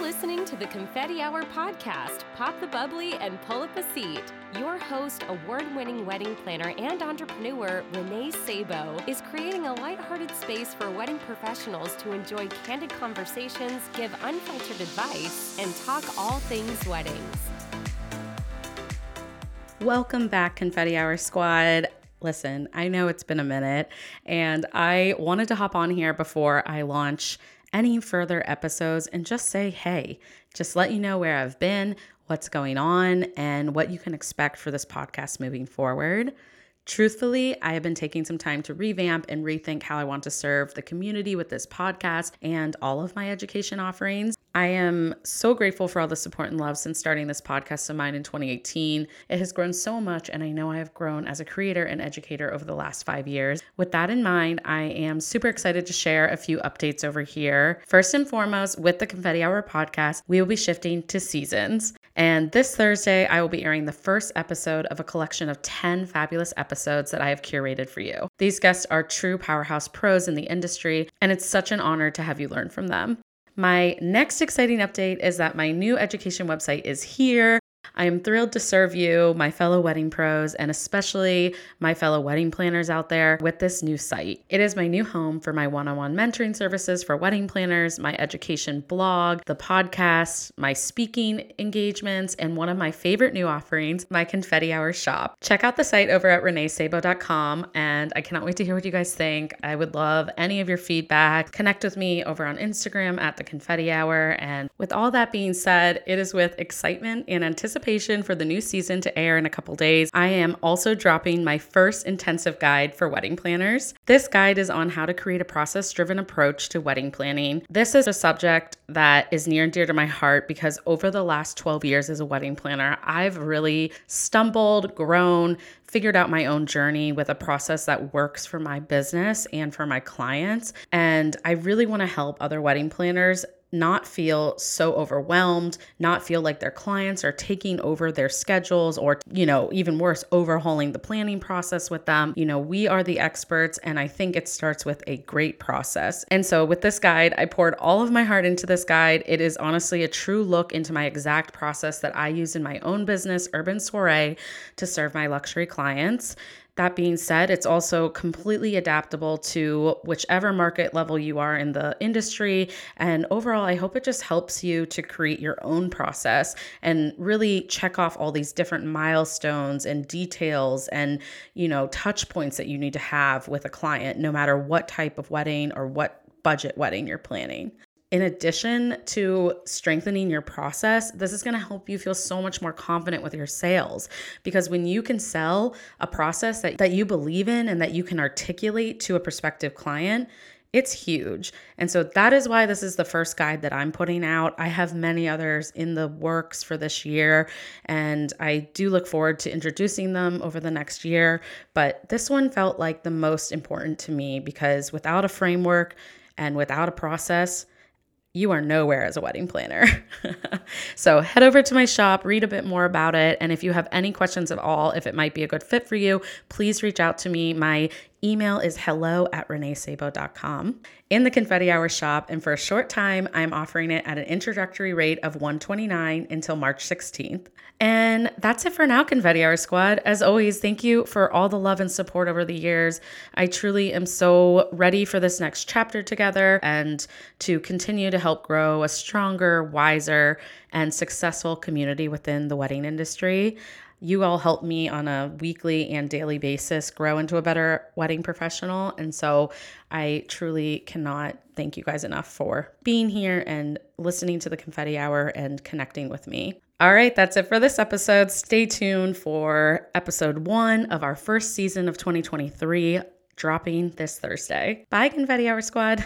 listening to the Confetti Hour podcast. Pop the bubbly and pull up a seat. Your host, award winning wedding planner and entrepreneur Renee Sabo, is creating a lighthearted space for wedding professionals to enjoy candid conversations, give unfiltered advice, and talk all things weddings. Welcome back, Confetti Hour Squad. Listen, I know it's been a minute, and I wanted to hop on here before I launch any further episodes and just say, hey, just let you know where I've been, what's going on, and what you can expect for this podcast moving forward. Truthfully, I have been taking some time to revamp and rethink how I want to serve the community with this podcast and all of my education offerings. I am so grateful for all the support and love since starting this podcast of mine in 2018. It has grown so much, and I know I have grown as a creator and educator over the last five years. With that in mind, I am super excited to share a few updates over here. First and foremost, with the Confetti Hour podcast, we will be shifting to seasons. And this Thursday, I will be airing the first episode of a collection of 10 fabulous episodes that I have curated for you. These guests are true powerhouse pros in the industry, and it's such an honor to have you learn from them. My next exciting update is that my new education website is here. I am thrilled to serve you, my fellow wedding pros, and especially my fellow wedding planners out there with this new site. It is my new home for my one on one mentoring services for wedding planners, my education blog, the podcast, my speaking engagements, and one of my favorite new offerings, my confetti hour shop. Check out the site over at reneesabo.com, and I cannot wait to hear what you guys think. I would love any of your feedback. Connect with me over on Instagram at the confetti hour. And with all that being said, it is with excitement and anticipation for the new season to air in a couple days, I am also dropping my first intensive guide for wedding planners. This guide is on how to create a process driven approach to wedding planning. This is a subject that is near and dear to my heart because over the last 12 years as a wedding planner, I've really stumbled, grown, figured out my own journey with a process that works for my business and for my clients. And I really want to help other wedding planners not feel so overwhelmed, not feel like their clients are taking over their schedules or, you know, even worse, overhauling the planning process with them. You know, we are the experts, and I think it starts with a great process. And so, with this guide, I poured all of my heart into this guide. It is honestly a true look into my exact process that I use in my own business, Urban Soiree, to serve my luxury clients. That being said, it's also completely adaptable to whichever market level you are in the industry. And overall, I hope it just helps you to create your own process and really check off all these different milestones and details and, you know, touch points that you need to have with a client, no matter what type of wedding or what budget wedding you're planning in addition to strengthening your process, this is going to help you feel so much more confident with your sales because when you can sell a process that, that you believe in and that you can articulate to a prospective client, it's huge. And so that is why this is the first guide that I'm putting out. I have many others in the works for this year, and I do look forward to introducing them over the next year. But this one felt like the most important to me because without a framework and without a process, you are nowhere as a wedding planner. so head over to my shop, read a bit more about it. And if you have any questions at all, if it might be a good fit for you, please reach out to me. My email is hello at reneesabo.com. In the Confetti Hour shop, and for a short time, I'm offering it at an introductory rate of 129 until March 16th. And that's it for now, Confetti Hour Squad. As always, thank you for all the love and support over the years. I truly am so ready for this next chapter together and to continue to help grow a stronger, wiser, and successful community within the wedding industry. You all help me on a weekly and daily basis grow into a better wedding professional. And so I truly cannot thank you guys enough for being here and listening to the confetti hour and connecting with me. All right, that's it for this episode. Stay tuned for episode one of our first season of 2023 dropping this Thursday. Bye, Confetti Hour Squad.